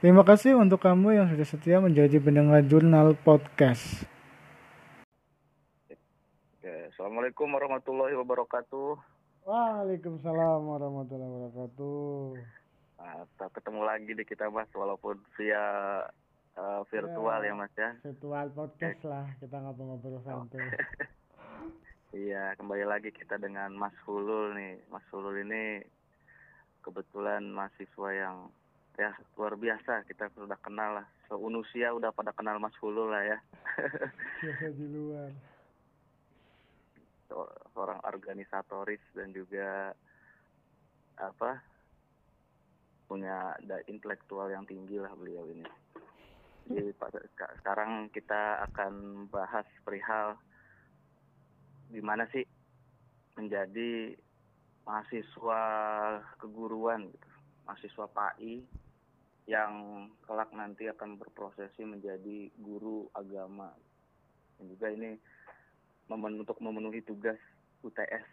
Terima kasih untuk kamu yang sudah setia menjadi pendengar jurnal podcast. Oke, Assalamualaikum warahmatullahi wabarakatuh. Waalaikumsalam warahmatullahi wabarakatuh. Nah, kita ketemu lagi di kita mas walaupun via uh, virtual ya, ya mas ya. Virtual podcast lah kita ngobrol-ngobrol santai. iya kembali lagi kita dengan Mas Hulul nih. Mas Hulul ini kebetulan mahasiswa yang ya luar biasa kita sudah kenal lah. Seunusia udah pada kenal Mas Hulul lah ya. Biasa di luar seorang organisatoris dan juga apa punya intelektual yang tinggi lah beliau ini. Jadi sekarang kita akan bahas perihal gimana sih menjadi mahasiswa keguruan gitu, mahasiswa PAI yang kelak nanti akan berprosesi menjadi guru agama. Dan juga ini memen untuk memenuhi tugas UTS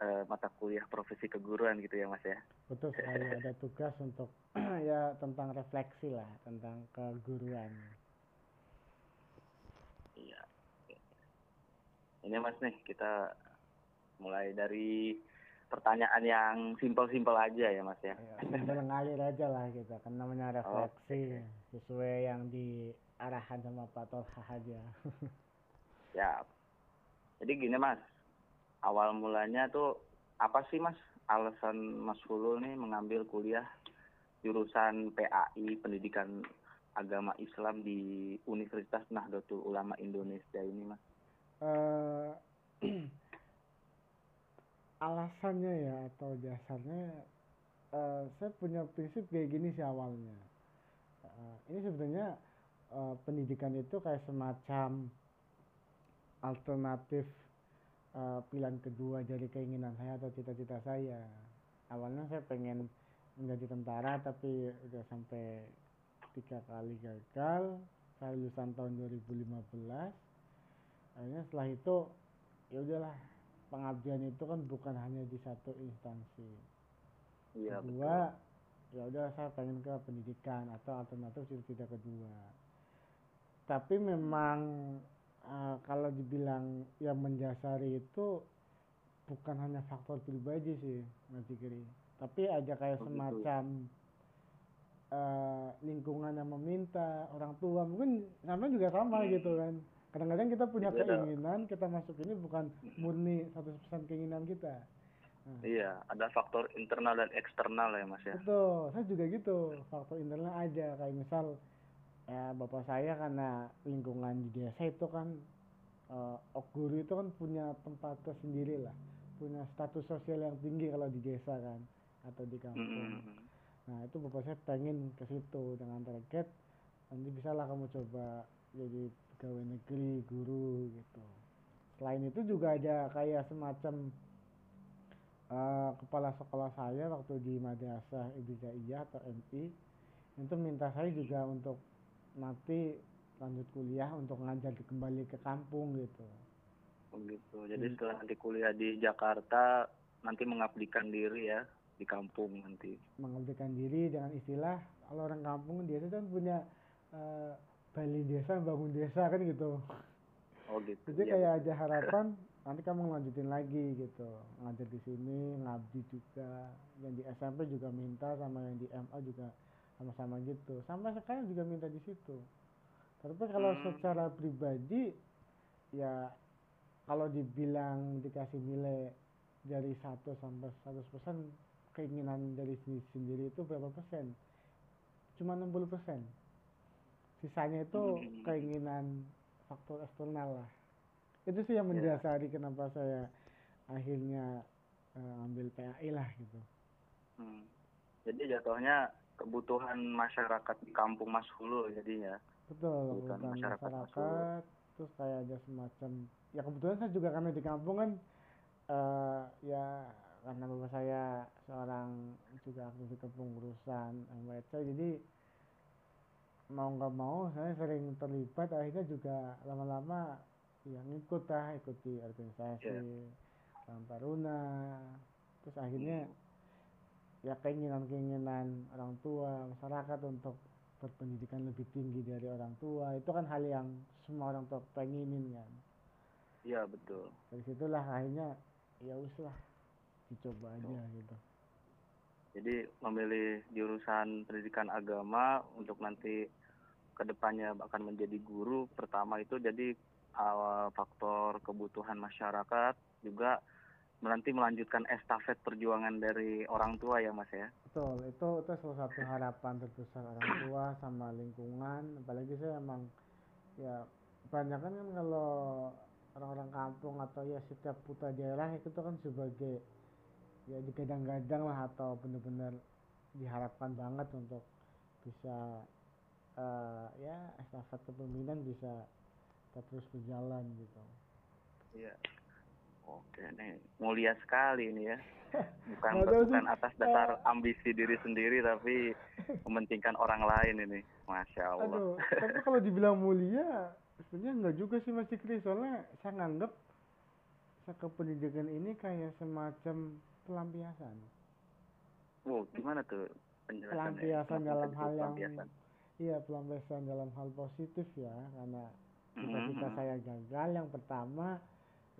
uh, eh, mata kuliah profesi keguruan gitu ya mas ya? Betul sekali ada tugas untuk ya tentang refleksi lah tentang keguruan. Iya. Ini mas nih kita mulai dari pertanyaan yang simpel-simpel aja ya mas ya, ya simpel ngalir aja lah kita kan namanya refleksi oh, sesuai yang diarahkan sama Pak Tolha aja. Ya jadi gini mas awal mulanya tuh apa sih mas alasan mas Fulul nih mengambil kuliah jurusan PAI pendidikan agama Islam di Universitas Nahdlatul Ulama Indonesia ini mas? Uh, alasannya ya atau dasarnya uh, saya punya prinsip kayak gini sih awalnya. Uh, ini sebenarnya uh, pendidikan itu kayak semacam alternatif uh, pilihan kedua dari keinginan saya atau cita-cita saya. Awalnya saya pengen menjadi tentara tapi udah sampai tiga kali gagal saya lulusan tahun 2015 akhirnya setelah itu ya udahlah pengabdian itu kan bukan hanya di satu instansi. Iya, kedua ya udah saya pengen ke pendidikan atau alternatif cita-cita kedua. Tapi memang uh, kalau dibilang yang menjasari itu bukan hanya faktor pribadi sih nanti kiri tapi ada kayak oh, semacam uh, lingkungan yang meminta orang tua mungkin sama juga sama hmm. gitu kan kadang-kadang kita punya Beda. keinginan kita masuk ini bukan murni 100% keinginan kita nah. iya ada faktor internal dan eksternal ya mas ya betul saya juga gitu faktor internal aja kayak misal ya bapak saya karena lingkungan di desa itu kan uh, ok guru itu kan punya tempat tersendiri lah punya status sosial yang tinggi kalau di desa kan atau di kampung mm. nah itu bapak saya pengen ke situ dengan target nanti bisa lah kamu coba jadi pegawai negeri guru gitu selain itu juga ada kayak semacam uh, kepala sekolah saya waktu di madrasah ibtidaiyah atau MI itu minta saya juga untuk nanti lanjut kuliah untuk ngajar kembali ke kampung gitu. Begitu. Oh, Jadi hmm. setelah nanti kuliah di Jakarta nanti mengabdikan diri ya di kampung nanti. Mengabdikan diri dengan istilah kalau orang kampung dia itu kan punya uh, Bali desa bangun desa kan gitu. Oh gitu. Jadi ya. kayak aja harapan nanti kamu lanjutin lagi gitu ngajar di sini ngabdi juga yang di SMP juga minta sama yang di MA juga sama-sama gitu sampai sekarang juga minta di situ tapi kalau hmm. secara pribadi ya kalau dibilang dikasih nilai dari 1 sampai 100 persen keinginan dari diri sendiri itu berapa persen cuma 60 persen sisanya itu hmm. keinginan faktor eksternal lah itu sih yang ya. mendasari yeah. kenapa saya akhirnya uh, ambil PAI lah gitu hmm. jadi jatuhnya kebutuhan masyarakat di kampung Mas Hulu jadinya betul bukan masyarakat, masyarakat terus kayak ada semacam ya kebetulan saya juga karena di kampung kan uh, ya karena bapak saya seorang juga aktif kepengurusan MWC jadi mau nggak mau saya sering terlibat akhirnya juga lama-lama yang ikut lah ikut di organisasi yeah. Taruna. Terus akhirnya ya keinginan-keinginan orang tua masyarakat untuk berpendidikan lebih tinggi dari orang tua. Itu kan hal yang semua orang tua pengenin kan. Iya betul. Dari situlah akhirnya ya usah dicoba aja gitu. Jadi memilih jurusan pendidikan agama untuk nanti ke depannya akan menjadi guru pertama itu jadi uh, faktor kebutuhan masyarakat juga nanti melanjutkan estafet perjuangan dari orang tua ya mas ya. Betul itu itu salah satu harapan terbesar orang tua sama lingkungan. Apalagi saya emang ya banyak kan kalau orang-orang kampung atau ya setiap putra daerah itu kan sebagai ya digadang-gadang lah atau benar-benar diharapkan banget untuk bisa uh, ya estafet kepemimpinan bisa terus berjalan gitu. Iya. Oke nih, mulia sekali ini ya. Bukan bukan atas dasar ambisi diri sendiri tapi mementingkan orang lain ini. Masya Allah. Aduh, tapi kalau dibilang mulia, sebenarnya enggak juga sih Mas Cikri. Soalnya saya nganggep saya ke pendidikan ini kayak semacam pelampiasan. Oh, gimana tuh Pelampiasan dalam hal yang iya pelampiasan dalam hal positif ya, karena cita-cita mm -hmm. saya gagal yang pertama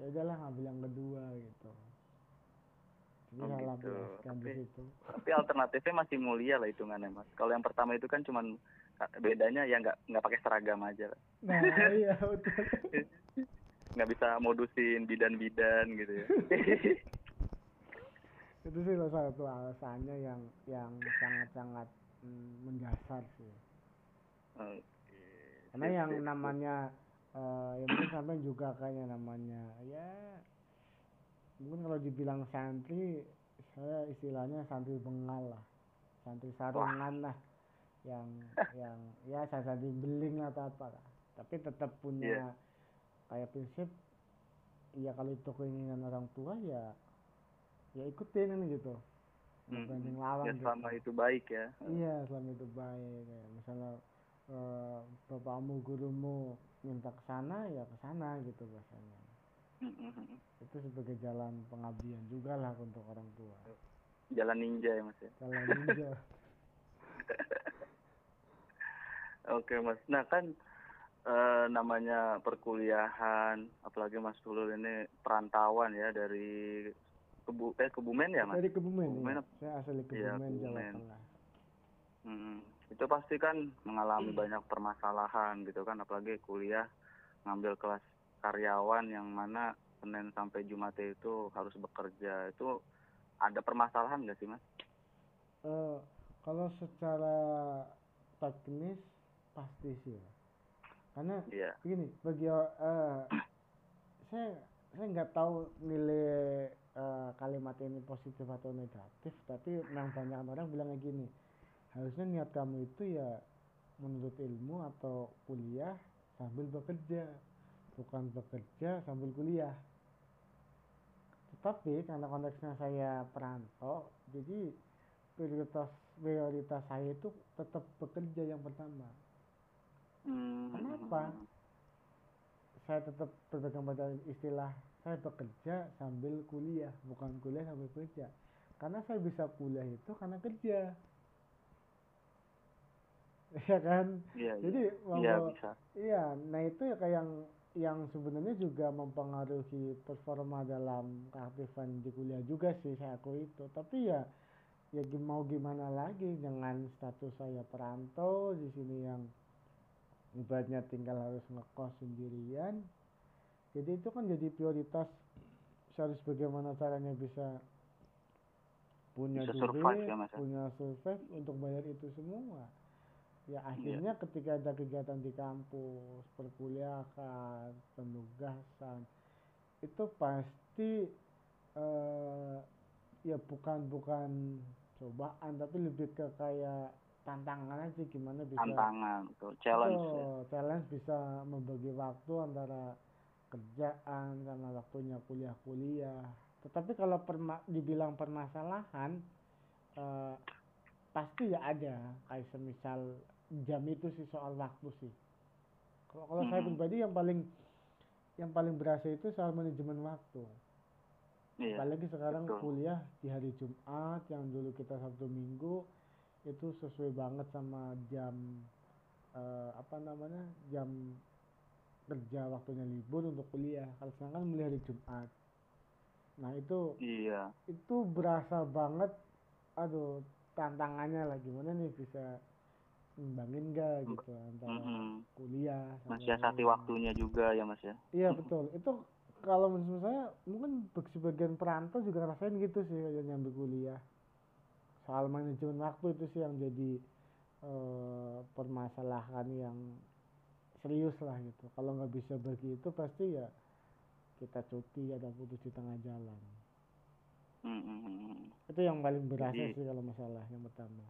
ya udahlah ngambil yang kedua gitu. Jadi oh, gitu. tapi, di situ. tapi alternatifnya masih mulia lah hitungannya mas. Kalau yang pertama itu kan cuman bedanya ya nggak nggak pakai seragam aja. Nah iya betul. Nggak bisa modusin bidan-bidan gitu ya. Itu sih salah satu alasannya yang yang sangat-sangat mm, mendasar sih karena yang namanya uh, ya mungkin sampai juga kayaknya namanya ya mungkin kalau dibilang santri saya istilahnya santri bengal lah santri sarungan lah yang yang ya saya santri beling atau apa lah tapi tetap punya yeah. kayak prinsip ya kalau itu keinginan orang tua ya ya ikutin kan gitu hmm. banding lawan ya, selama gitu. itu baik ya iya selama itu baik ya. misalnya uh, bapakmu gurumu minta ke sana ya ke sana gitu biasanya mm-hmm. itu sebagai jalan pengabdian juga lah untuk orang tua. Jalan ninja ya mas ya? Jalan ninja. Oke mas. Nah kan e, namanya perkuliahan apalagi mas Tulul ini perantauan ya dari kebu eh kebumen ya mas? Dari kebumen, kebumen ya. saya asli kebumen, ya, kebumen. Jawa Tengah. Hmm itu pasti kan mengalami hmm. banyak permasalahan gitu kan apalagi kuliah ngambil kelas karyawan yang mana Senin sampai Jumat itu harus bekerja itu ada permasalahan nggak sih mas? Uh, kalau secara teknis pasti sih ya. karena yeah. begini bagi uh, saya saya nggak tahu nilai uh, kalimat ini positif atau negatif tapi memang banyak orang bilangnya gini harusnya niat kamu itu ya menurut ilmu atau kuliah sambil bekerja bukan bekerja sambil kuliah. Tetapi karena konteksnya saya perantau jadi prioritas prioritas saya itu tetap bekerja yang pertama. Hmm. kenapa? Saya tetap berpegang pada istilah saya bekerja sambil kuliah bukan kuliah sambil kerja karena saya bisa kuliah itu karena kerja ya kan? Iya, jadi iya, iya, bisa. iya nah itu ya kayak yang yang sebenarnya juga mempengaruhi performa dalam keaktifan di kuliah juga sih saya akui itu. Tapi ya ya mau gimana lagi dengan status saya perantau di sini yang ibaratnya tinggal harus ngekos sendirian. Jadi itu kan jadi prioritas. Harus bagaimana caranya bisa punya bisa duit, survive, ya, ya? punya survive untuk bayar itu semua ya akhirnya yeah. ketika ada kegiatan di kampus perkuliahan penugasan itu pasti uh, ya bukan bukan cobaan tapi lebih ke kayak tantangan aja gimana bisa tantangan tuh challenge oh, ya. challenge bisa membagi waktu antara kerjaan karena waktunya kuliah-kuliah tetapi kalau perma dibilang permasalahan uh, pasti ya ada. Kayak semisal jam itu sih soal waktu sih. Kalau kalau hmm. saya pribadi yang paling yang paling berasa itu soal manajemen waktu. Iya, apalagi sekarang betul. kuliah di hari Jumat yang dulu kita Sabtu Minggu itu sesuai banget sama jam uh, apa namanya jam kerja waktunya libur untuk kuliah. Kalau sekarang kan mulai hari Jumat. Nah itu iya. itu berasa banget aduh tantangannya lah gimana nih bisa imbangin gak gitu antara mm -hmm. kuliah mensiasati waktunya juga ya mas ya? Iya betul. Itu kalau menurut saya mungkin sebagian perantau juga ngerasain gitu sih yang nyambi kuliah. Soal manajemen waktu itu sih yang jadi uh, permasalahan yang serius lah gitu. Kalau nggak bisa bagi itu pasti ya kita cuti ada putus di tengah jalan mm -hmm. itu yang paling berasa jadi, sih kalau masalah yang pertama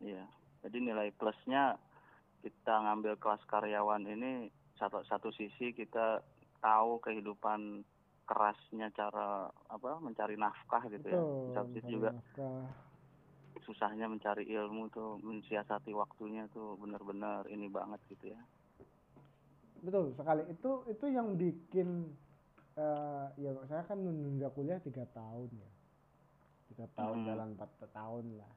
iya jadi nilai plusnya kita ngambil kelas karyawan ini satu satu sisi kita tahu kehidupan kerasnya cara apa mencari nafkah gitu ya. Betul, ya. Satu juga nafkah. susahnya mencari ilmu tuh mensiasati waktunya tuh benar-benar ini banget gitu ya. Betul sekali itu itu yang bikin uh, ya saya kan menunda kuliah tiga tahun ya tiga tahun hmm. jalan empat tahun lah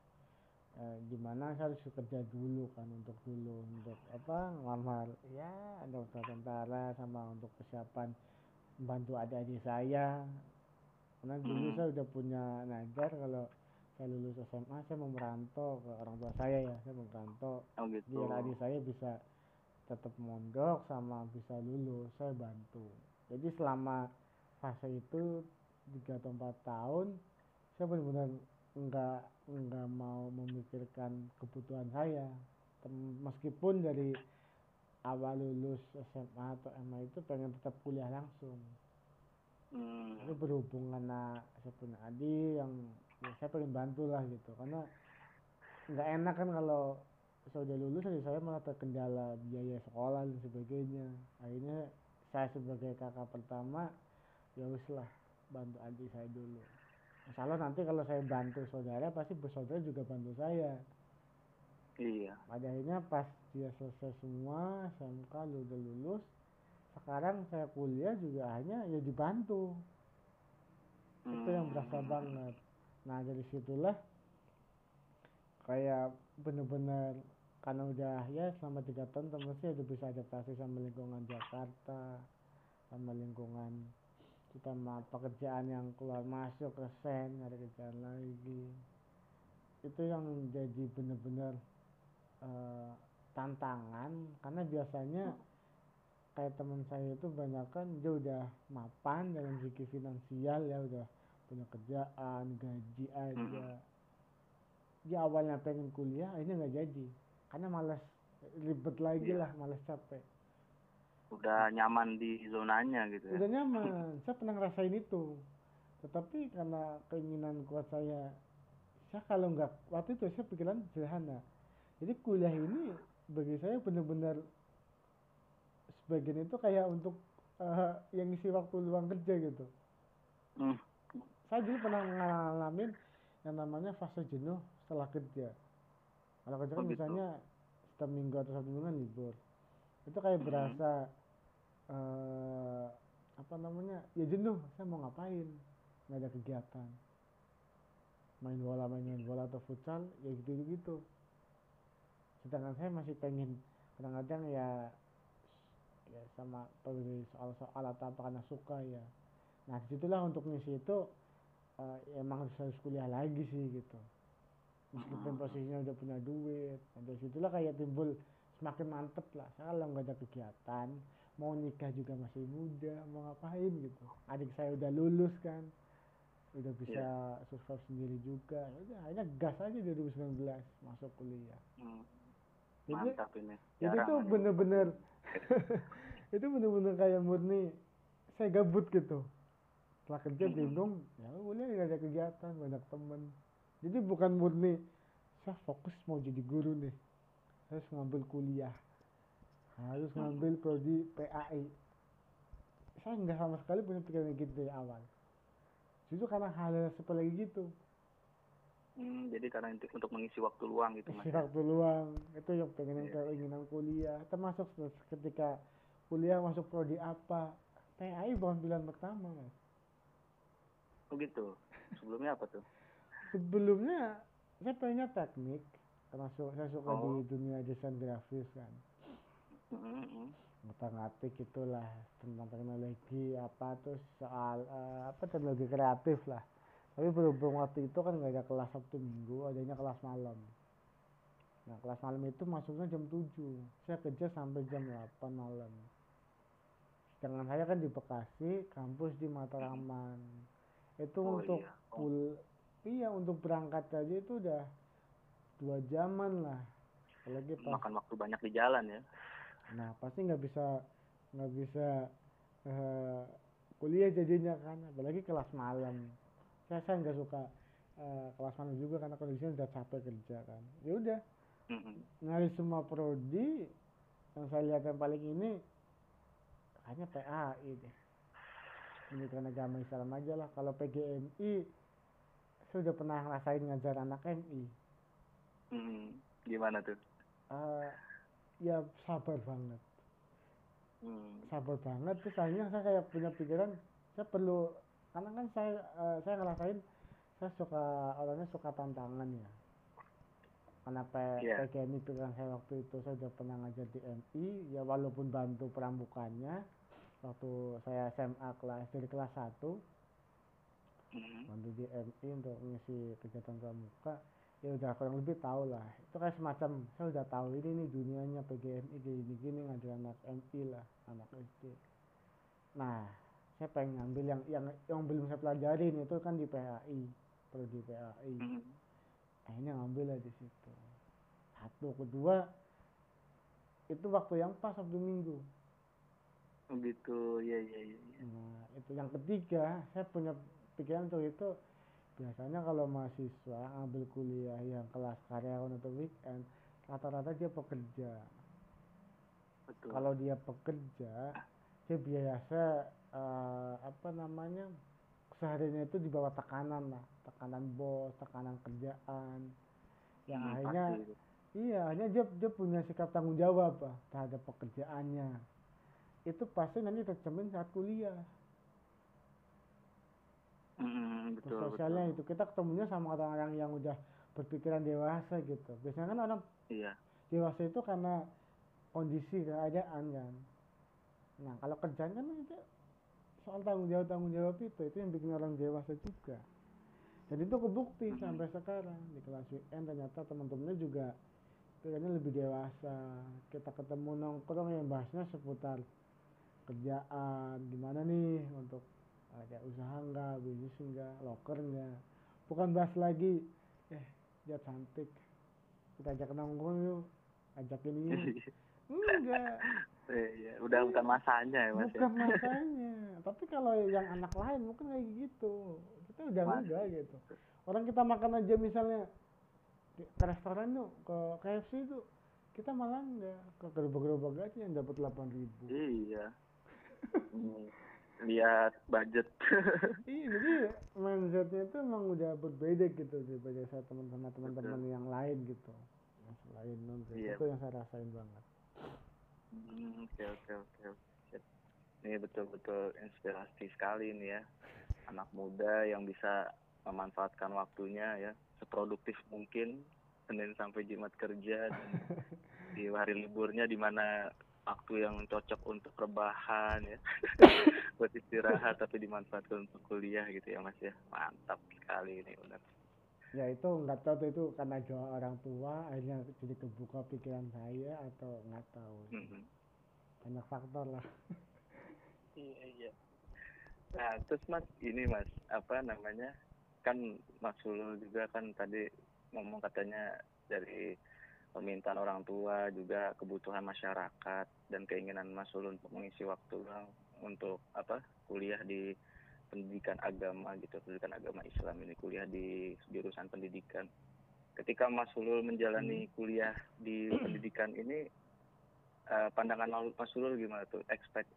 uh, gimana saya harus kerja dulu kan untuk dulu untuk apa ngelamar ya ada tentara sama untuk persiapan membantu adik-adik saya karena dulu hmm. saya udah punya nadar kalau saya lulus SMA saya mau merantau ke orang tua saya ya saya mau merantau oh, gitu. biar adik saya bisa tetap mondok sama bisa lulus saya bantu jadi selama fase itu tiga atau empat tahun saya benar-benar nggak nggak mau memikirkan kebutuhan saya. Meskipun dari awal lulus SMA atau MA itu pengen tetap kuliah langsung. Hmm. tapi berhubung karena saya punya adik yang ya saya pengen bantu lah gitu. Karena nggak enak kan kalau saya udah lulus saya malah terkendala biaya sekolah dan sebagainya. Akhirnya saya sebagai kakak pertama ya wis lah bantu adik saya dulu Insya nanti kalau saya bantu saudara pasti bersaudara juga bantu saya Iya. Pada akhirnya pas dia selesai semua SMK lu udah lulus, sekarang saya kuliah juga hanya ya dibantu. Hmm. Itu yang berasa hmm. banget. Nah dari situlah kayak bener-bener karena udah ya selama tiga tahun terus udah bisa adaptasi sama lingkungan Jakarta sama lingkungan kita mah pekerjaan yang keluar masuk resen ada kerjaan lagi. Itu yang jadi bener-bener uh, tantangan karena biasanya kayak teman saya itu banyak kan dia udah mapan dalam segi finansial ya udah punya kerjaan gaji aja. Dia awalnya pengen kuliah ini nggak jadi karena malas ribet lagi iya. lah malas capek. Udah nyaman di zonanya gitu ya? Udah nyaman. Saya pernah ngerasain itu. Tetapi karena keinginan kuat saya saya kalau nggak waktu itu saya pikiran sederhana. Jadi kuliah ini bagi saya benar-benar sebagian itu kayak untuk uh, yang isi waktu luang kerja gitu. Hmm. saya dulu pernah ngalamin yang namanya fase jenuh setelah kerja kalau kerja kan oh, gitu. misalnya setiap minggu atau satu kan libur. Itu kayak hmm. berasa uh, apa namanya ya jenuh saya mau ngapain? Nggak ada kegiatan. Main bola main bola atau futsal ya gitu gitu sedangkan saya masih pengen kadang-kadang ya ya sama peduli soal-soal atau apa karena suka ya. Nah di situlah untuk ngisi itu uh, emang harus kuliah lagi sih gitu meskipun hmm. posisinya udah punya duit nah, dari situlah kayak timbul semakin mantep lah. Saya kalau nggak ada kegiatan mau nikah juga masih muda mau ngapain gitu. Adik saya udah lulus kan udah bisa yeah. survive sendiri juga. Ya udah akhirnya gas aja 2019 masuk kuliah. Hmm. Mantap ini itu tuh bener-bener itu bener-bener kayak murni saya gabut gitu. Setelah kerja mm -hmm. bingung ya nggak ada kegiatan banyak temen jadi bukan murni saya fokus mau jadi guru nih harus ngambil kuliah harus ngambil prodi PAI saya nggak sama sekali punya pikiran gitu dari awal justru karena hal seperti gitu Hmm, jadi karena untuk, untuk mengisi waktu luang gitu mas. waktu luang itu yang pengen yeah. keinginan kuliah. Termasuk ketika kuliah masuk prodi apa, PAI bukan pilihan pertama mas. Oh gitu. Sebelumnya apa tuh? Sebelumnya saya pengennya teknik termasuk saya suka Oh. di dunia desain grafis kan Mm-mm. ngotak ngatik itulah tentang teknologi apa terus soal eh, apa teknologi kreatif lah tapi berhubung waktu itu kan nggak ada kelas Sabtu Minggu adanya kelas malam nah kelas malam itu masuknya jam 7 saya kerja sampai jam 8 malam sedangkan saya kan di Bekasi kampus di Matraman itu Oh, untuk iya. Oh. pul iya untuk berangkat aja itu udah dua jaman lah apalagi pas makan waktu banyak di jalan ya Nah, pasti nggak bisa nggak bisa eh, kuliah jadinya kan, apalagi kelas malam. Saya saya nggak suka eh, kelas malam juga karena kondisinya udah capek kerja kan. Ya udah, nyari semua prodi yang saya lihat yang paling ini kayaknya PAI deh. Pendidikan agama Islam aja lah. Kalau PGMI saya udah pernah ngerasain ngajar anak MI. Mm-mm. gimana tuh Eh, ya sabar banget. Mm. sabar banget terus akhirnya saya kayak punya pikiran saya perlu karena kan saya eh, saya ngerasain saya suka orangnya suka tantangan ya karena P, Iya. PGMI pikiran saya waktu itu saya udah pernah ngajar di MI ya walaupun bantu perambukannya waktu saya SMA kelas dari kelas 1 Mm. bantu di MI untuk mengisi kegiatan pramuka ya udah kurang lebih tahu lah itu kayak semacam saya udah tahu ini nih dunianya PGMI gini gini ngajar anak MI lah anak SD nah saya pengen ngambil yang yang yang belum saya pelajarin itu kan di PAI perlu di PAI Mm. akhirnya ngambil lah di situ satu kedua itu waktu yang pas Sabtu Minggu gitu ya ya ya ya. Nah, itu yang ketiga, saya punya pikiran untuk itu biasanya kalau mahasiswa ambil kuliah yang kelas karyawan atau weekend, rata-rata dia pekerja. betul Kalau dia pekerja, dia biasa eh, apa namanya kesehariannya itu di bawah tekanan lah, tekanan bos, tekanan kerjaan. Yang Mm, akhirnya pasti. Iya, hanya dia dia punya sikap tanggung jawab ah, terhadap pekerjaannya. Itu pasti nanti tercermin saat kuliah. Mm, betul Sosialnya betul itu kita ketemunya sama orang-orang yang udah berpikiran dewasa gitu. Biasanya kan orang iya dewasa itu karena kondisi keadaan kan. Nah, kalau kerjaan kan itu soal tanggung jawab tanggung jawab itu itu yang bikin orang dewasa juga. Jadi itu kebukti Mhm. sampai sekarang di kelas weekend ternyata teman-temannya juga pikirannya lebih dewasa. Kita ketemu nongkrong yang bahasnya seputar kerjaan gimana nih untuk ada usaha enggak, bisnis enggak, loker. Bukan bahas lagi. Eh dia cantik. Kita ajak nongkrong yuk. Ajak ini enggak. Iya. udah bukan masanya ya mas ya. Bukan masanya. Tapi kalau yang anak lain mungkin kayak gitu. Kita udah Mas. enggak gitu. Orang kita makan aja misalnya ke restoran tuh ke KFC itu kita malah enggak ke gerobak-gerobak aja yang dapat delapan ribu. Iya. Hmm. Lihat budget. Iya jadi mindsetnya itu emang udah berbeda gitu daripada saya teman-teman teman-teman yang lain gitu. Yang selain non Iya. itu yang saya rasain banget. Hmm, oke oke oke. Ini betul-betul inspirasi sekali ini ya. Anak muda yang bisa memanfaatkan waktunya ya seproduktif mungkin Senin sampai Jumat kerja dan di hari liburnya di mana waktu yang cocok untuk rebahan ya. Buat istirahat tapi dimanfaatkan untuk kuliah gitu ya mas ya. Mantap sekali ini benar. Ya itu nggak tahu tuh itu karena doa orang tua akhirnya jadi kebuka pikiran saya atau nggak tahu. Mhm. banyak faktor lah. Iya iya. Nah terus mas ini mas apa namanya kan Mas Ulul juga kan tadi ngomong katanya dari permintaan orang tua juga kebutuhan masyarakat dan keinginan Mas Ulul untuk mengisi waktu luang untuk apa kuliah di pendidikan agama gitu pendidikan agama Islam ini kuliah di jurusan pendidikan. Ketika Mas menjalani kuliah di pendidikan ini eh, pandangan Mas gimana tuh? Expect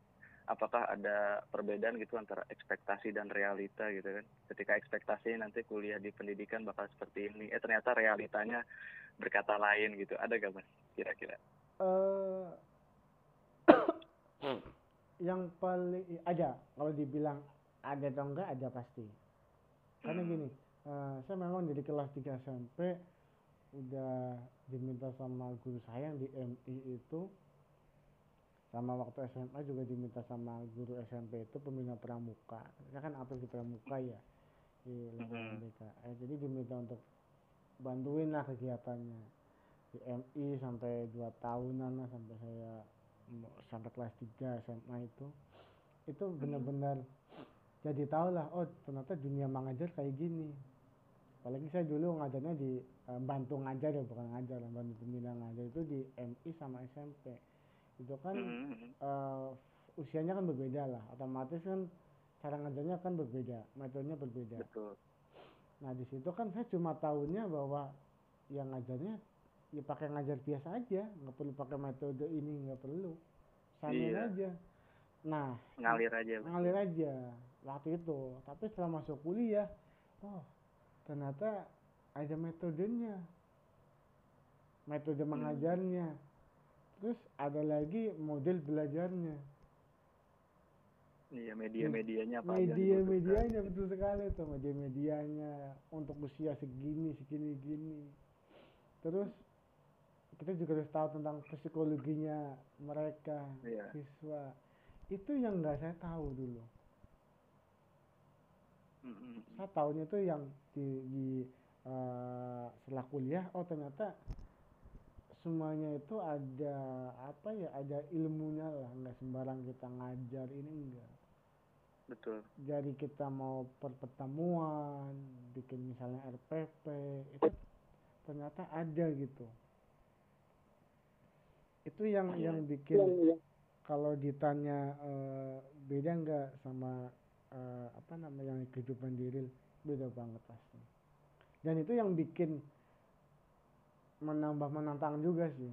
apakah ada perbedaan gitu antara ekspektasi dan realita gitu kan ketika ekspektasi nanti kuliah di pendidikan bakal seperti ini eh ternyata realitanya berkata lain gitu. Ada gak mas? Kira-kira. Eh yang paling ada. Kalau dibilang ada atau enggak ada pasti. Karena Hmm. gini uh, saya memang jadi kelas 3 SMP udah diminta sama guru saya yang di MI itu sama waktu SMA juga diminta sama guru SMP itu pembina pramuka. Saya kan apel di pramuka ya di lingkungan Mhm. BK eh, jadi diminta untuk bantuin lah kegiatannya. Di MI sampai dua tahunan lah sampai saya sampai kelas 3 SMA itu. Itu benar-benar jadi tahu lah oh ternyata dunia mengajar kayak gini. Apalagi saya dulu ngajarnya di eh, bantu ngajar ya bukan ngajar bantu pembina ngajar itu di MI sama SMP itu kan eh, usianya kan berbeda lah. Otomatis kan cara ngajarnya kan berbeda metodenya berbeda. Betul nah di situ kan saya cuma tahunya bahwa yang ngajarnya ya pakai ngajar biasa aja. Nggak perlu pakai metode ini nggak perlu. Samain Iya. aja. Nah ngalir aja. ngalir aja. Waktu itu. Tapi setelah masuk kuliah oh ternyata ada metodenya. Metode Hmm. mengajarnya. Terus ada lagi model belajarnya iya media medianya apa aja yang media dibutuhkan. medianya betul sekali tuh media medianya untuk usia segini segini gini terus kita juga harus tahu tentang psikologinya mereka Iya. siswa itu yang nggak saya tahu dulu Mhm. saya tahunya tuh yang di, di eh, setelah kuliah oh ternyata semuanya itu ada apa ya ada ilmunya lah nggak sembarang kita ngajar ini enggak betul. Jadi kita mau pertemuan bikin misalnya RPP itu ternyata ada gitu. Itu yang Iya. yang bikin kalau ditanya eh, beda nggak sama eh, apa namanya yang kehidupan di real? Beda banget pasti. Dan itu yang bikin menambah menantang juga sih.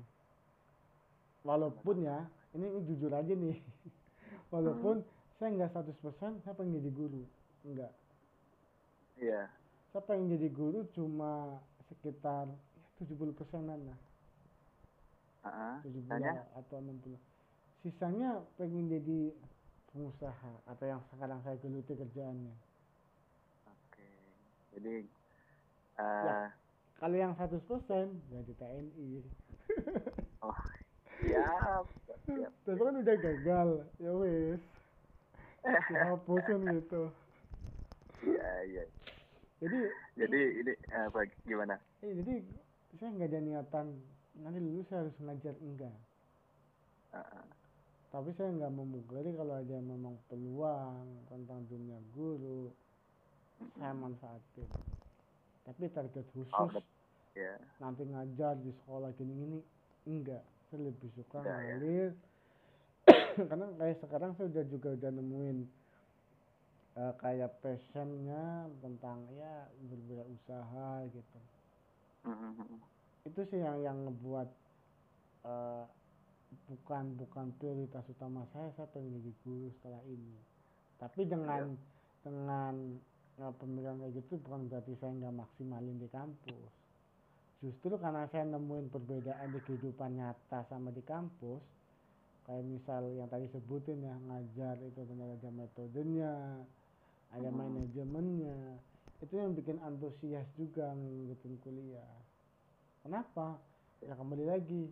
Walaupun ya ini, ini jujur aja nih. Walaupun saya nggak 100% saya pengen jadi guru. Enggak iya. Saya pengen jadi guru cuma sekitar ya, 70 persenan lah. Heeh. 70 Sisanya? atau 60 sisanya pengen jadi pengusaha atau yang sekarang saya geluti kerjaannya. Oke jadi eh kalau yang 100% jadi TNI oh siap siap tapi kan udah gagal ya wes dihapusin gitu? Iya iya. Jadi jadi ini eh, apa gimana? eh, jadi saya nggak ada niatan nanti lulus saya harus ngajar enggak. Heeh. tapi saya nggak memungkiri kalau ada memang peluang tentang dunia guru saya manfaatin. Tapi target khusus oh ya. nanti ngajar di sekolah gini-gini enggak. Saya lebih suka ya. ngalir karena kayak sekarang saya udah juga udah nemuin eh, kayak passionnya tentang ya berwirausaha gitu. Mhm. itu sih yang yang ngebuat eh, bukan bukan prioritas utama saya saya pengen jadi guru setelah ini. Tapi dengan dengan eh, pemikiran kayak gitu bukan berarti saya nggak maksimalin di kampus. Justru karena saya nemuin perbedaan di kehidupan nyata sama di kampus kayak misal yang tadi sebutin ya ngajar itu ternyata ada metodenya ada Hmm. manajemennya. Itu yang bikin antusias juga ngikutin kuliah. Kenapa? Ya kembali lagi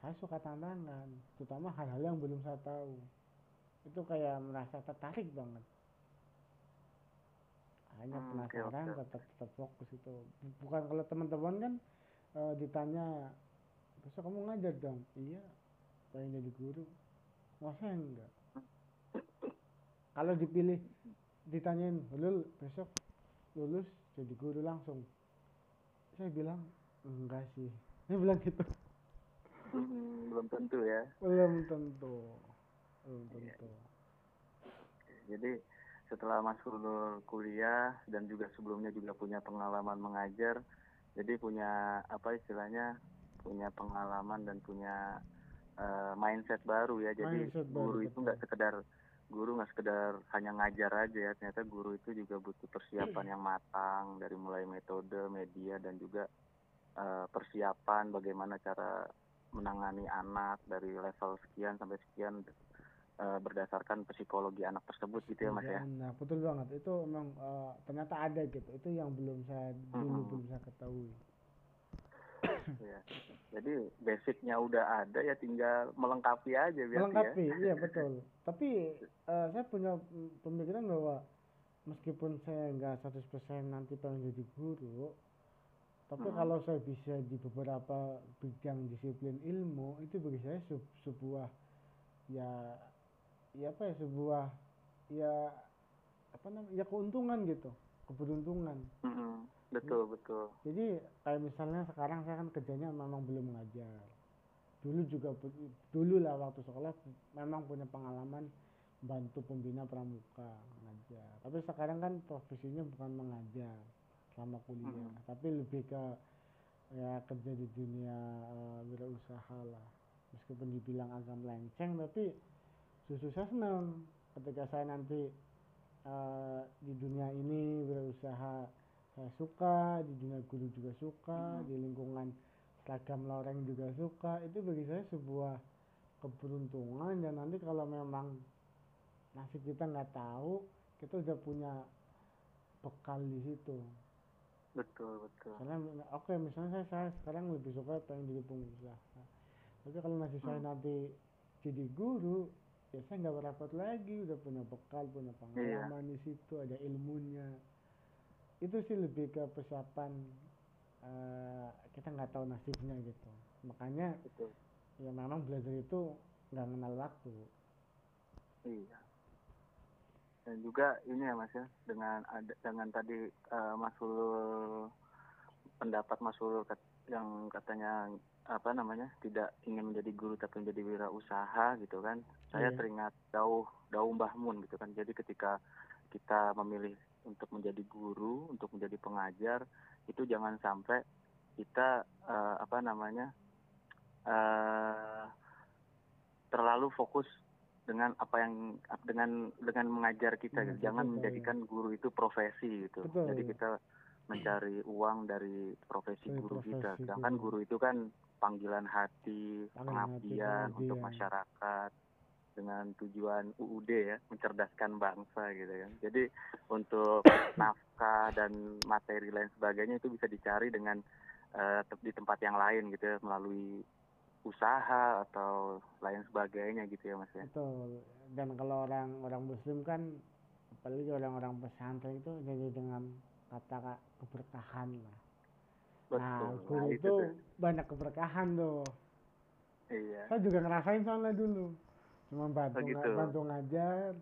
saya suka tantangan terutama hal-hal yang belum saya tahu. Itu kayak merasa tertarik banget. Hanya Hmm, penasaran oke. tetap tetap fokus itu bukan kalau teman-teman kan eh, ditanya besok kamu ngajar dong? Iya pengen jadi guru. Masa enggak? Kalau dipilih ditanyain lul besok lulus jadi guru langsung? Saya bilang enggak sih. Saya bilang gitu. Mhm, belum tentu ya. Belum tentu. Belum Iya. tentu. jadi setelah Mas Kulur kuliah dan juga sebelumnya juga punya pengalaman mengajar jadi punya apa istilahnya punya pengalaman dan punya eh, mindset baru ya. Jadi Mindset baru, guru itu betul. nggak sekedar guru nggak sekedar hanya ngajar aja ya. Ternyata guru itu juga butuh persiapan yang matang dari mulai metode media dan juga eh, persiapan bagaimana cara menangani anak dari level sekian sampai sekian uh, berdasarkan psikologi anak tersebut gitu ya mas ya? nah betul banget. Itu memang uh, ternyata ada gitu. Itu yang belum saya dulu hmm. belum saya ketahui ya. jadi basicnya udah ada ya tinggal melengkapi aja biar ya. melengkapi ya. iya betul tapi uh, saya punya pemikiran bahwa meskipun saya nggak 100% nanti pengen jadi guru tapi hmm. kalau saya bisa di beberapa bidang disiplin ilmu itu bagi saya sebuah ya ya apa ya sebuah ya apa namanya ya keuntungan gitu keberuntungan mm-hmm. Betul betul. Jadi kayak misalnya sekarang saya kan kerjanya memang belum mengajar. Dulu juga dulu lah waktu sekolah memang punya pengalaman bantu pembina pramuka mengajar. Tapi sekarang kan profesinya bukan mengajar selama kuliah mm-hmm. tapi lebih ke ya kerja di dunia uh, wirausaha lah. Meskipun dibilang agak melenceng tapi justru saya senang ketika saya nanti uh, di dunia ini berusaha saya suka di dunia guru juga suka hmm. di lingkungan seragam loreng juga suka. Itu bagi saya sebuah keberuntungan. Dan nanti kalau memang nasib kita nggak tahu kita udah punya bekal di situ. Betul betul. Karena oke okay, misalnya saya, saya sekarang lebih suka pengen jadi pengusaha. Tapi kalau nasib hmm. saya nanti jadi guru ya saya nggak berapot lagi. Udah punya bekal punya pengalaman iya. di situ ada ilmunya itu sih lebih ke persiapan uh, kita nggak tahu nasibnya gitu makanya Betul. ya memang belajar itu nggak kenal waktu iya dan juga ini ya mas ya dengan ada dengan tadi uh, Mas pendapat Mas yang katanya apa namanya tidak ingin menjadi guru tapi menjadi wirausaha gitu kan saya yeah. teringat jauh jauh Mbah Mun gitu kan jadi ketika kita memilih untuk menjadi guru untuk menjadi pengajar itu jangan sampai kita uh, apa namanya uh, terlalu fokus dengan apa yang dengan dengan mengajar kita. Gitu. jangan menjadikan guru itu profesi gitu. Betul. jadi kita mencari uang dari profesi dari guru profesi kita sedangkan guru. itu kan panggilan hati, pengabdian. untuk masyarakat dengan tujuan UUD ya, mencerdaskan bangsa gitu kan. Jadi untuk nafkah dan materi lain sebagainya itu bisa dicari dengan uh, di tempat yang lain gitu ya, melalui usaha atau lain sebagainya gitu ya Mas ya. Betul. Dan kalau orang orang muslim kan apalagi orang-orang pesantren itu jadi dengan kata keberkahan lah Nah, guru nah, itu, itu banyak keberkahan tuh. Iya. Saya juga ngerasain soalnya dulu. Cuma bantu gitu. bantu ngajar.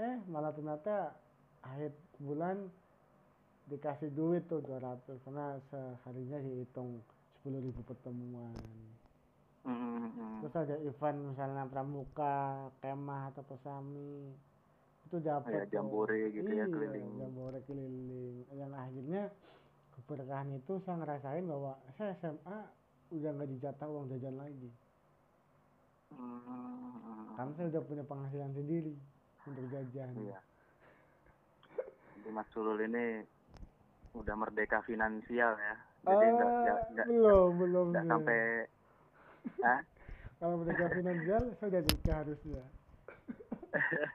Eh, malah ternyata akhir bulan dikasih duit tuh 200 karena seharinya dihitung 10 ribu pertemuan. Mm-hmm. Terus ada event misalnya pramuka, kemah atau pesami itu dapat ya, jambore gitu ya, iya, ya keliling. Jambore keliling. Yang akhirnya keberkahan itu saya ngerasain bahwa saya SMA udah nggak dijatah uang jajan lagi hmm. karena saya udah punya penghasilan sendiri untuk jajan iya. Jadi Mas Sulul ini udah merdeka finansial ya jadi uh, enggak, enggak, belum belum enggak sampai Hah? kalau merdeka finansial saya udah nikah harusnya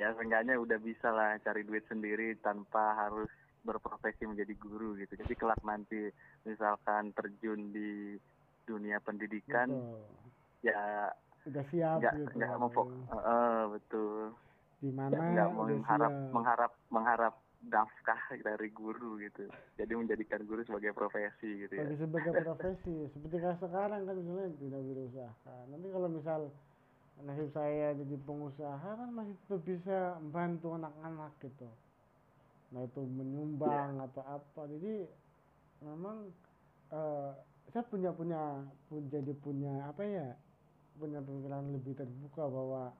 ya seenggaknya udah bisa lah cari duit sendiri tanpa harus berprofesi menjadi guru gitu. Jadi kelak nanti misalkan terjun di dunia pendidikan betul. Ya. Sudah siap nggak gitu. nggak mau uh, uh, betul. Di mana nggak mengharap siap. mengharap mengharap nafkah dari guru gitu. Jadi menjadikan guru sebagai profesi gitu ya. Sebagai profesi seperti kayak sekarang kan misalnya tidak berusaha. Nanti kalau misal nasib saya jadi pengusaha kan masih tetap bisa membantu anak-anak gitu. Nah itu menyumbang yeah. atau apa. Jadi memang uh, saya punya punya pun jadi punya apa ya punya pemikiran lebih terbuka bahwa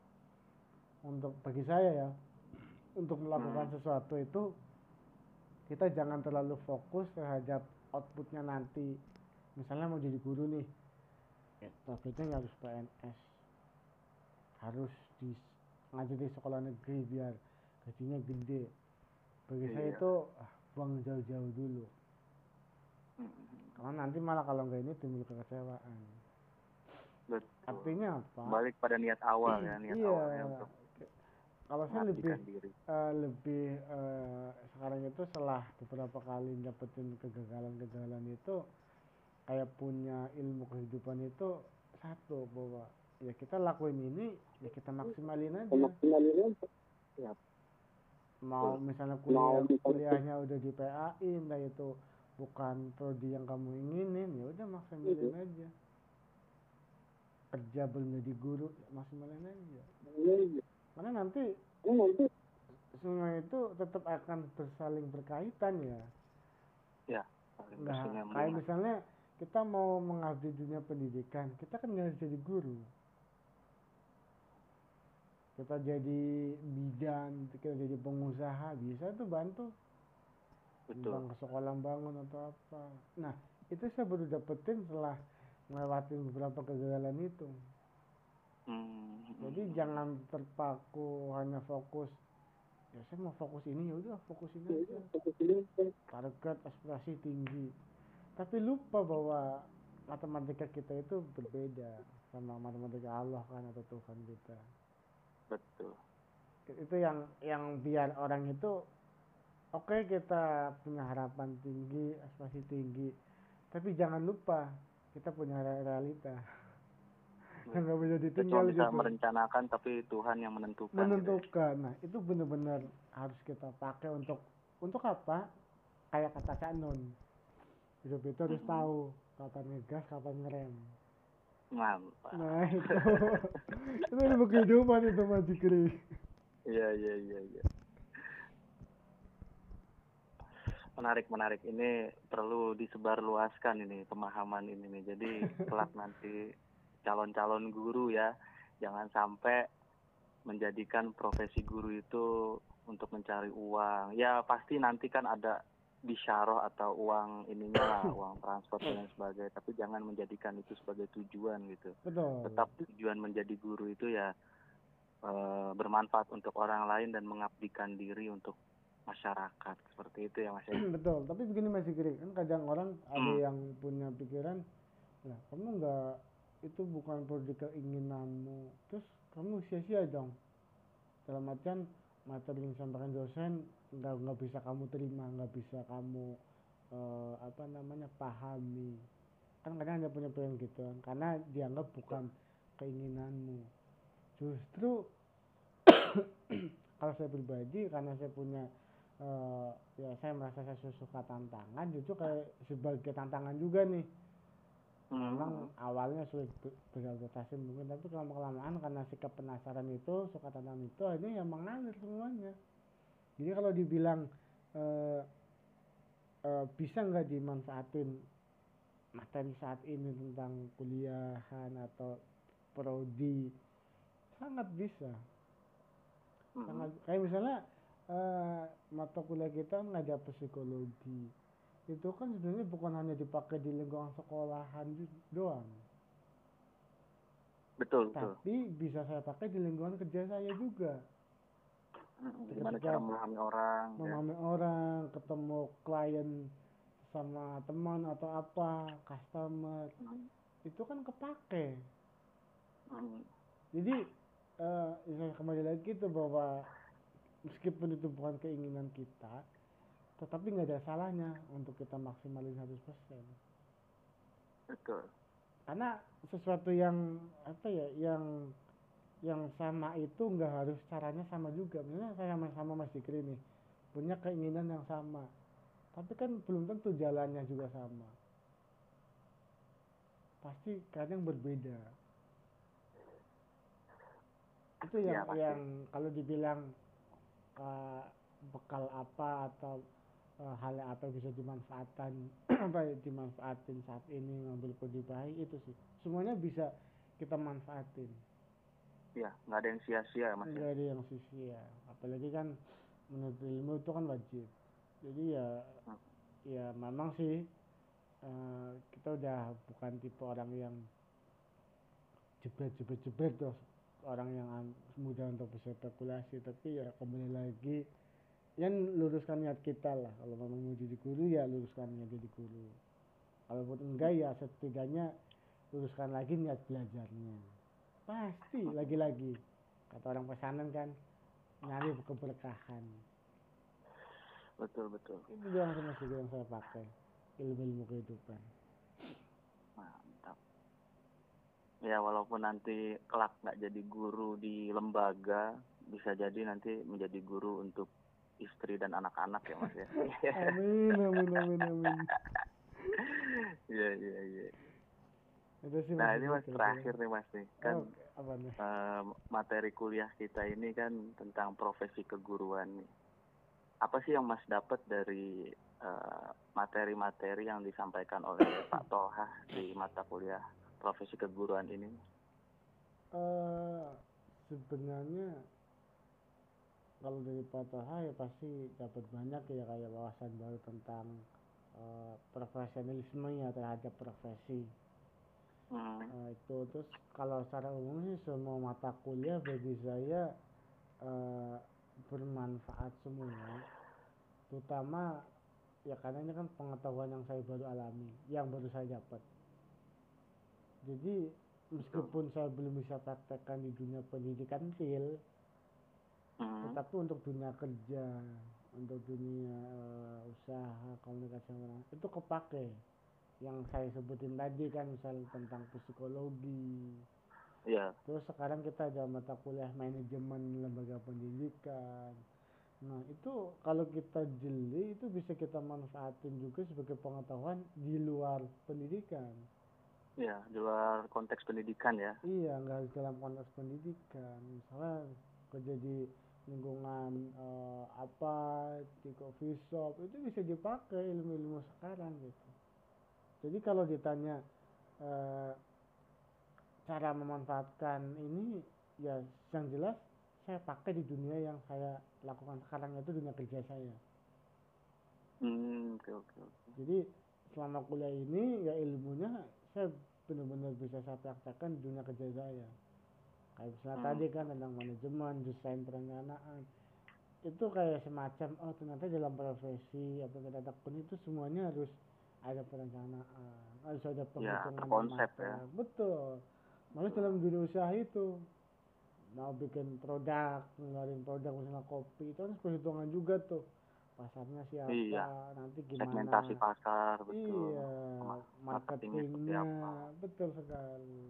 untuk bagi saya ya untuk melakukan hmm. sesuatu itu kita jangan terlalu fokus terhadap outputnya nanti misalnya mau jadi guru nih ya, targetnya harus PNS harus di ngajar di sekolah negeri biar gajinya gede bagi iya. saya itu ah, buang jauh-jauh dulu hmm. karena nanti malah kalau nggak ini timbul kekecewaan betul. Artinya apa? Balik pada niat awal ya niat iya. awalnya untuk kalau saya lebih diri. eh, lebih eh, sekarang itu setelah beberapa kali dapetin kegagalan-kegagalan itu kayak punya ilmu kehidupan itu satu bahwa ya kita lakuin ini ya kita maksimalin aja. Ya mau misalnya kuliah kuliahnya udah di PAI entah itu bukan prodi yang kamu inginin ya udah maksimalin aja kerja belum jadi guru ya? Maksimalin aja karena nanti semua itu tetap akan bersaling berkaitan ya. Ya nah kayak misalnya kita mau mengabdi dunia pendidikan kita kan nggak jadi guru. Kita jadi bidan kita jadi pengusaha bisa tuh bantu. Betul. Ke sekolah bangun atau apa. Nah itu saya baru dapetin setelah melewati beberapa kegagalan itu. Hmm, jadi jangan terpaku hanya fokus ya saya mau fokus ini ya udah fokus ini aja. Target aspirasi tinggi. Tapi lupa bahwa matematika kita itu berbeda sama matematika Allah kan atau Tuhan kita. Betul. Itu yang yang biar orang itu oke kita punya harapan tinggi aspirasi tinggi. Tapi jangan lupa kita punya re- realita. Yang nggak bisa kita ditinggal cuma bisa gitu merencanakan tapi Tuhan yang menentukan gitu ya. menentukan. Nah itu benar-benar harus kita pakai untuk untuk apa? Kayak kata Cak Nun. Hidup itu harus Mhm. tahu kapan ngegas kapan ngerem. Mantap. Nah itu. Itu ilmu kehidupan itu Mas Jikri iya iya iya iya menarik menarik. Ini perlu disebarluaskan ini pemahaman ini nih. Jadi kelak nanti calon-calon guru ya jangan sampai menjadikan profesi guru itu untuk mencari uang. Ya pasti nanti kan ada bisyarah atau uang ininya lah uang transport dan sebagainya. Tapi jangan menjadikan itu sebagai tujuan gitu. Betul. Tetap tujuan menjadi guru itu ya eh, bermanfaat untuk orang lain dan mengabdikan diri untuk masyarakat. Seperti itu ya mas ya. Betul. Tapi begini Mas Jikri kan kadang orang ada Hmm. yang punya pikiran lah kamu nggak itu bukan produk keinginanmu terus kamu sia-sia dong. Dalam artian materi yang disampaikan dosen nggak nggak bisa kamu terima nggak bisa kamu eh, apa namanya pahami. Kan kadang ada punya pikiran gitu kan karena dianggap bukan keinginanmu. Justru kalau saya pribadi karena saya punya eh, ya saya merasa saya suka tantangan justru kayak sebagai tantangan juga nih. Memang awalnya sulit ber- beradaptasi mungkin tapi lama kelamaan karena sikap penasaran itu suka tantangan itu akhirnya ya mengalir semuanya. Jadi kalau dibilang eh, eh, bisa nggak dimanfaatin materi saat ini tentang kuliahan atau prodi? Sangat bisa. Hmm. sangat kayak misalnya eh, mata kuliah kita kan ngajar psikologi itu kan sebenarnya bukan hanya dipakai di lingkungan sekolahan doang betul betul tapi bisa saya pakai di lingkungan kerja saya juga Mm, gimana ketika cara memahami orang ya. memahami orang ketemu klien sama teman atau apa customer Hmm. itu kan kepake Hmm. jadi ya kembali lagi tuh bahwa meskipun itu bukan keinginan kita tetapi nggak ada salahnya untuk kita maksimalin 100% betul. Karena sesuatu yang apa ya yang yang sama itu nggak harus caranya sama juga. Misalnya saya sama sama Mas Dikri nih punya keinginan yang sama. Tapi kan belum tentu jalannya juga sama. Pasti kadang berbeda. Itu Iya, yang pasti. yang kalau dibilang eh, bekal apa atau eh, hal yang apa yang bisa dimanfaatkan apa dimanfaatin saat ini ngambil kode baik itu sih. Semuanya bisa kita manfaatin. Ya nggak ada yang sia-sia mas ya? Nggak ada yang sia apalagi kan menurut ilmu itu kan wajib. Jadi ya Hmm. ya memang sih eh, kita udah bukan tipe orang yang jebret jebret jebret tuh orang yang mudah untuk bisa spekulasi tapi ya kembali lagi yang luruskan niat kita lah. Kalau memang mau jadi guru ya luruskan niat jadi guru. Kalaupun enggak ya setidaknya luruskan lagi niat belajarnya. Pasti lagi-lagi. Kata orang pesanan kan nyari keberkahan. Betul betul. Itu sih yang saya pakai ilmu-ilmu kehidupan mantap ya walaupun nanti kelak nggak jadi guru di lembaga bisa jadi nanti menjadi guru untuk istri dan anak-anak ya mas ya. Amin amin amin amin. Iya iya iya. Itu sih nah ini mas terakhir nih mas nih. Kan Oh, apa nih? eh, materi kuliah kita ini kan tentang profesi keguruan nih. Apa sih yang mas dapat dari eh, materi-materi yang disampaikan oleh Pak Toha di mata kuliah profesi keguruan ini? Eh sebenarnya kalau dari Patoha ya pasti dapat banyak ya kayak wawasan baru tentang eh, profesionalisme ya terhadap profesi. Hmm, Eh, itu terus kalau secara umum sih semua mata kuliah bagi saya eh, bermanfaat semua. Terutama ya karena ini kan pengetahuan yang saya baru alami yang baru saya dapat jadi meskipun saya belum bisa praktekkan di dunia pendidikan real hmm, tetapi untuk dunia kerja untuk dunia eh, usaha komunikasi orang itu kepake. Yang saya sebutin tadi kan misal tentang psikologi. Iya. Terus sekarang kita ada mata kuliah manajemen lembaga pendidikan. Nah itu kalau kita jeli itu bisa kita manfaatin juga sebagai pengetahuan di luar pendidikan iya di luar konteks pendidikan ya Iya, nggak dalam konteks pendidikan. Misalnya kerja di lingkungan eh, apa, di coffee shop, itu bisa dipakai ilmu-ilmu sekarang gitu. Jadi kalau ditanya eh, cara memanfaatkan ini, ya yang jelas saya pakai di dunia yang saya lakukan sekarang itu dunia kerja saya. hmm oke oke oke Jadi selama kuliah ini ya ilmunya saya benar-benar bisa saya praktekkan di dunia kerja saya. Kayak misalnya Hmm. tadi kan tentang manajemen, desain perencanaan. Itu kayak semacam oh ternyata dalam profesi atau kita tekun itu semuanya harus ada perencanaan, harus ada penghitungan yang terkonsep ya. Betul. Malah dalam dunia usaha itu mau bikin produk, ngeluarin produk misalnya kopi itu harus perhitungan juga tuh pasarnya siapa, Iya. nanti gimana segmentasi pasar betul Iya, Ma- marketingnya seperti marketingnya apa. betul sekali.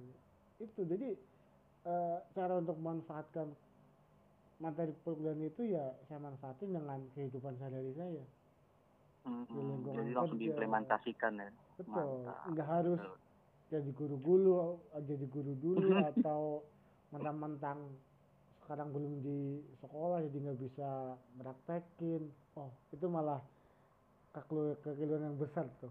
Itu jadi eh, cara untuk memanfaatkan materi perkuliahan itu ya saya manfaatin dengan kehidupan sehari-hari saya. Hmm, di lingkungan jadi langsung kerja. diimplementasikan ya Betul. Mantap, Nggak harus betul. jadi guru dulu, jadi guru dulu atau mentang-mentang sekarang belum di sekolah jadi nggak bisa praktekin. Oh, itu malah kekeliruan yang besar tuh.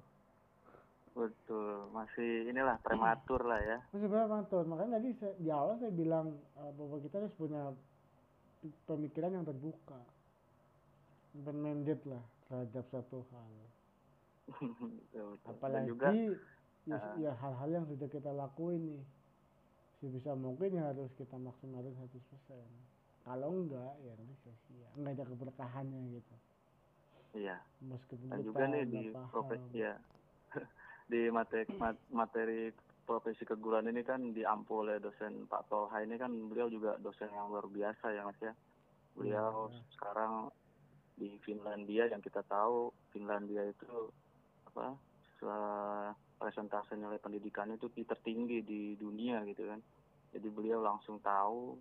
betul masih inilah prematur lah ya Masih tahun? Makanya tadi saya, di awal saya bilang eh, bahwa kita harus punya pemikiran yang terbuka, open minded lah terhadap satu hal. betul, betul. dan Apalagi juga ya, uh, ya hal-hal yang sudah kita lakuin nih, sebisa mungkin ya harus kita maksimalin 100%. Kalau enggak ya nanti sia-sia, enggak ada keberkahannya gitu. iya Meskipun dan kita juga nih di paham. profesi ya di materi materi profesi keguruan ini kan diampu oleh dosen Pak Tolha ini kan beliau juga dosen yang luar biasa ya mas ya beliau Iya. sekarang di Finlandia yang kita tahu Finlandia itu apa se- presentase nilai pendidikannya itu tertinggi di dunia gitu kan jadi beliau langsung tahu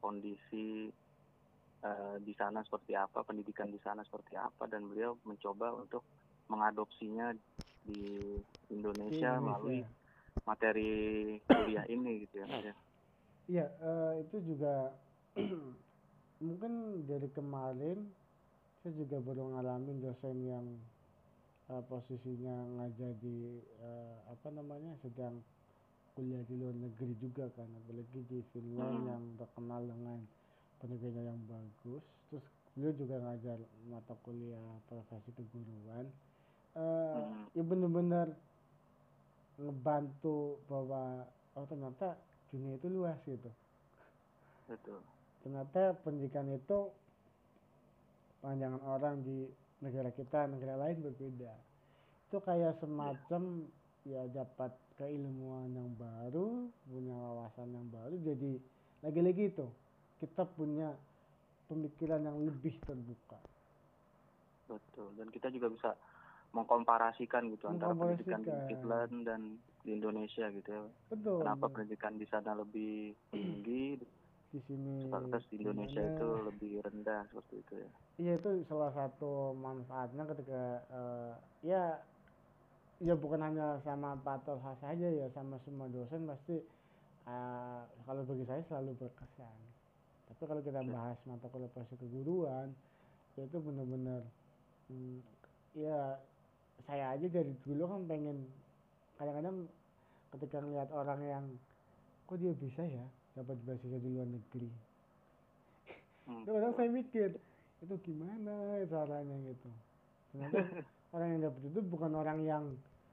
kondisi eh, di sana seperti apa pendidikan di sana seperti apa dan beliau mencoba untuk mengadopsinya di Indonesia, Indonesia. melalui materi kuliah ini gitu ya ya. Iya, eh, itu juga mungkin dari kemarin saya juga baru ngalamin dosen yang eh, posisinya ngajar di eh, apa namanya sedang kuliah di luar negeri juga kan, apalagi di Finland Hmm. yang terkenal dengan pendidikannya yang bagus. Terus beliau juga ngajar mata kuliah profesi keguruan. Eh, Hmm. ya bener-bener ngebantu bahwa oh ternyata dunia itu luas gitu Betul. ternyata pendidikan itu pandangan orang di negara kita negara lain berbeda. Itu kayak semacam ya dapat keilmuan yang baru punya wawasan yang baru jadi lagi-lagi itu kita punya pemikiran yang lebih terbuka. Betul dan kita juga bisa mengkomparasikan gitu antara pendidikan di. Finland dan di Indonesia gitu ya. Betul. Kenapa pendidikan di sana lebih tinggi di sini di Indonesia itu lebih rendah seperti itu ya Iya itu salah satu manfaatnya ketika eh, ya ya bukan hanya sama Pak Tolha saja ya sama semua dosen pasti eh, kalau bagi saya selalu berkesan. Tapi kalau kita Ya. bahas mata kuliah proses keguruan ya itu benar-benar hmm, ya saya aja dari dulu kan pengen kadang-kadang ketika ngeliat orang yang kok dia bisa ya dapat beasiswa di luar negeri Hmm, itu kadang saya mikir itu gimana caranya gitu ternyata orang yang dapet itu bukan orang yang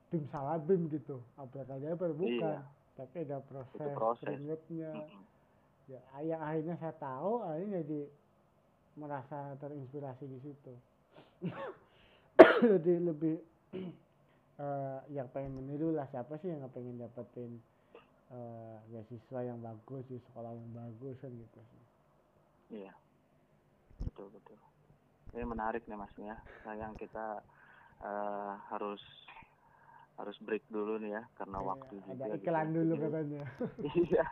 bim salah bim gitu abrakadabra bukan Iya. tapi ada proses, proses. keringetnya Mm-mm. ya yang akhirnya saya tahu akhirnya jadi merasa terinspirasi di situ jadi lebih eh yang pengen meniru lah siapa sih yang pengen dapetin eh beasiswa yang bagus di sekolah yang bagus kan gitu sih Iya, betul betul. Ini menarik nih mas ya. Sayang kita eh, harus harus break dulu nih ya karena Iya, waktu juga. ada gitu. iklan dulu Jadi- katanya Iya.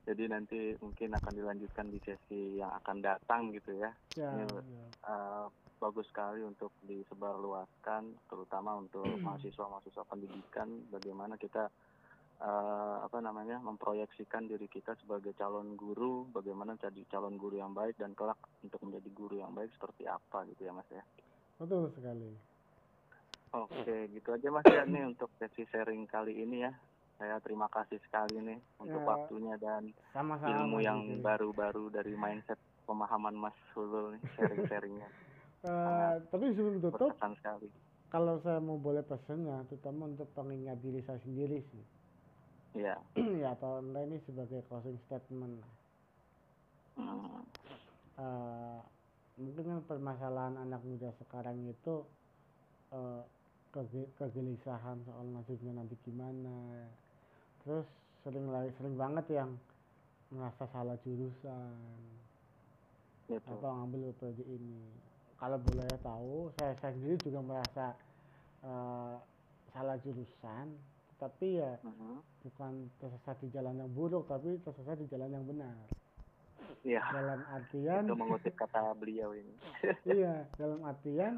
Jadi nanti mungkin akan dilanjutkan di sesi yang akan datang gitu ya. ya, Ini, ya. Eh, bagus sekali untuk disebarluaskan, terutama untuk mahasiswa-mahasiswa pendidikan. Bagaimana kita eh, apa namanya memproyeksikan diri kita sebagai calon guru, bagaimana jadi calon guru yang baik dan kelak untuk menjadi guru yang baik seperti apa gitu ya mas ya. betul sekali Oke, gitu aja mas ya nih untuk sesi sharing kali ini ya. Saya terima kasih sekali nih untuk Ya. waktunya dan sama-sama ilmu Mas yang baru-baru dari mindset pemahaman Mas Hulul nih sharing-sharingnya Eh, tapi sebelum tutup sekali. kalau saya mau boleh pesennya terutama untuk pengingat diri saya sendiri sih Iya. ya atau enggak ini sebagai closing statement. Hmm. Eh, mungkin kan permasalahan anak muda sekarang itu kege- kegelisahan soal nasibnya nanti gimana terus sering lagi sering banget yang merasa salah jurusan Gitu. apa ngambil prodi ini kalau boleh tahu saya, saya sendiri juga merasa eh, salah jurusan tapi ya Mhm. bukan tersesat di jalan yang buruk tapi tersesat di jalan yang benar Iya. dalam artian Itu mengutip kata beliau ini. iya dalam artian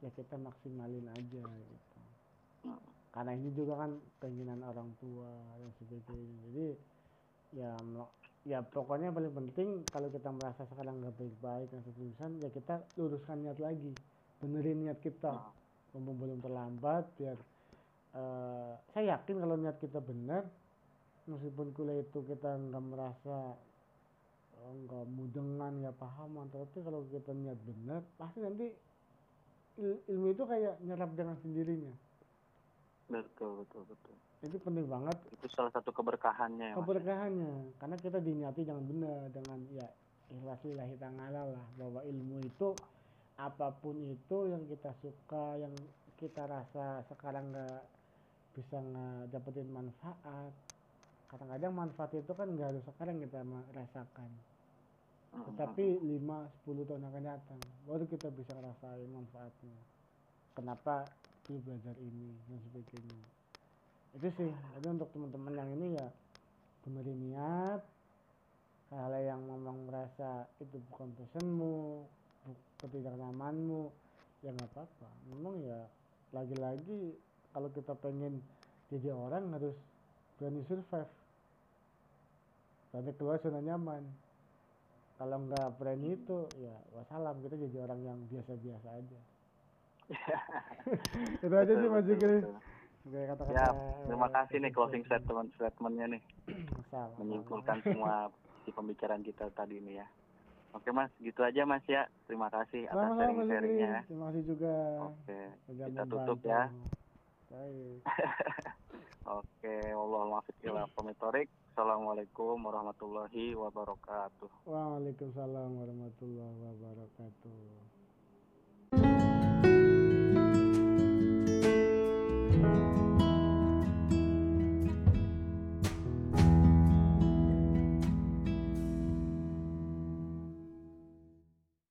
ya kita maksimalin aja gitu Hmm. karena ini juga kan keinginan orang tua dan sebagainya jadi ya ya pokoknya paling penting kalau kita merasa sekarang nggak baik-baik dan seterusnya ya kita luruskan niat lagi benerin niat kita Hmm. mumpung belum terlambat biar eh, saya yakin kalau niat kita benar meskipun kuliah itu kita nggak merasa eh, nggak mudengan nggak pahaman tapi kalau kita niat benar pasti nanti il- ilmu itu kayak nyerap dengan sendirinya Betul, betul, betul. itu penting banget Itu salah satu keberkahannya ya, Mas. keberkahannya karena kita diniati jangan benar dengan ya ikhlas lillahi ta'ala lah bahwa ilmu itu apa pun itu yang kita suka yang kita rasa sekarang nggak bisa nggak dapetin manfaat. Kadang-kadang manfaat itu kan nggak harus sekarang kita merasakan Mhm. tetapi 5-10 tahun akan datang baru kita bisa ngerasain manfaatnya. Kenapa dulu belajar ini dan sebagainya. Itu sih jadi untuk teman-teman yang ini ya benerin niat. Hal yang memang merasa itu bukan pesanmu bu- ketidaknyamanmu ya nggak apa-apa. Memang ya lagi-lagi kalau kita pengen jadi orang harus berani survive berani keluar zona nyaman kalau nggak berani itu ya wassalam kita jadi orang yang biasa-biasa aja itu aja sih mas betul. sebagai kata-kata Siap. Terima kasih nih closing statement. statement statementnya nih menyimpulkan semua di pembicaraan kita tadi nih ya. Oke mas, gitu aja mas ya. Terima kasih atas sharing-sharingnya. ya. terima kasih juga Oke, kita tutup ya. Baik. Oke, Allah maafik ila. Assalamualaikum warahmatullahi wabarakatuh. Waalaikumsalam warahmatullahi wabarakatuh.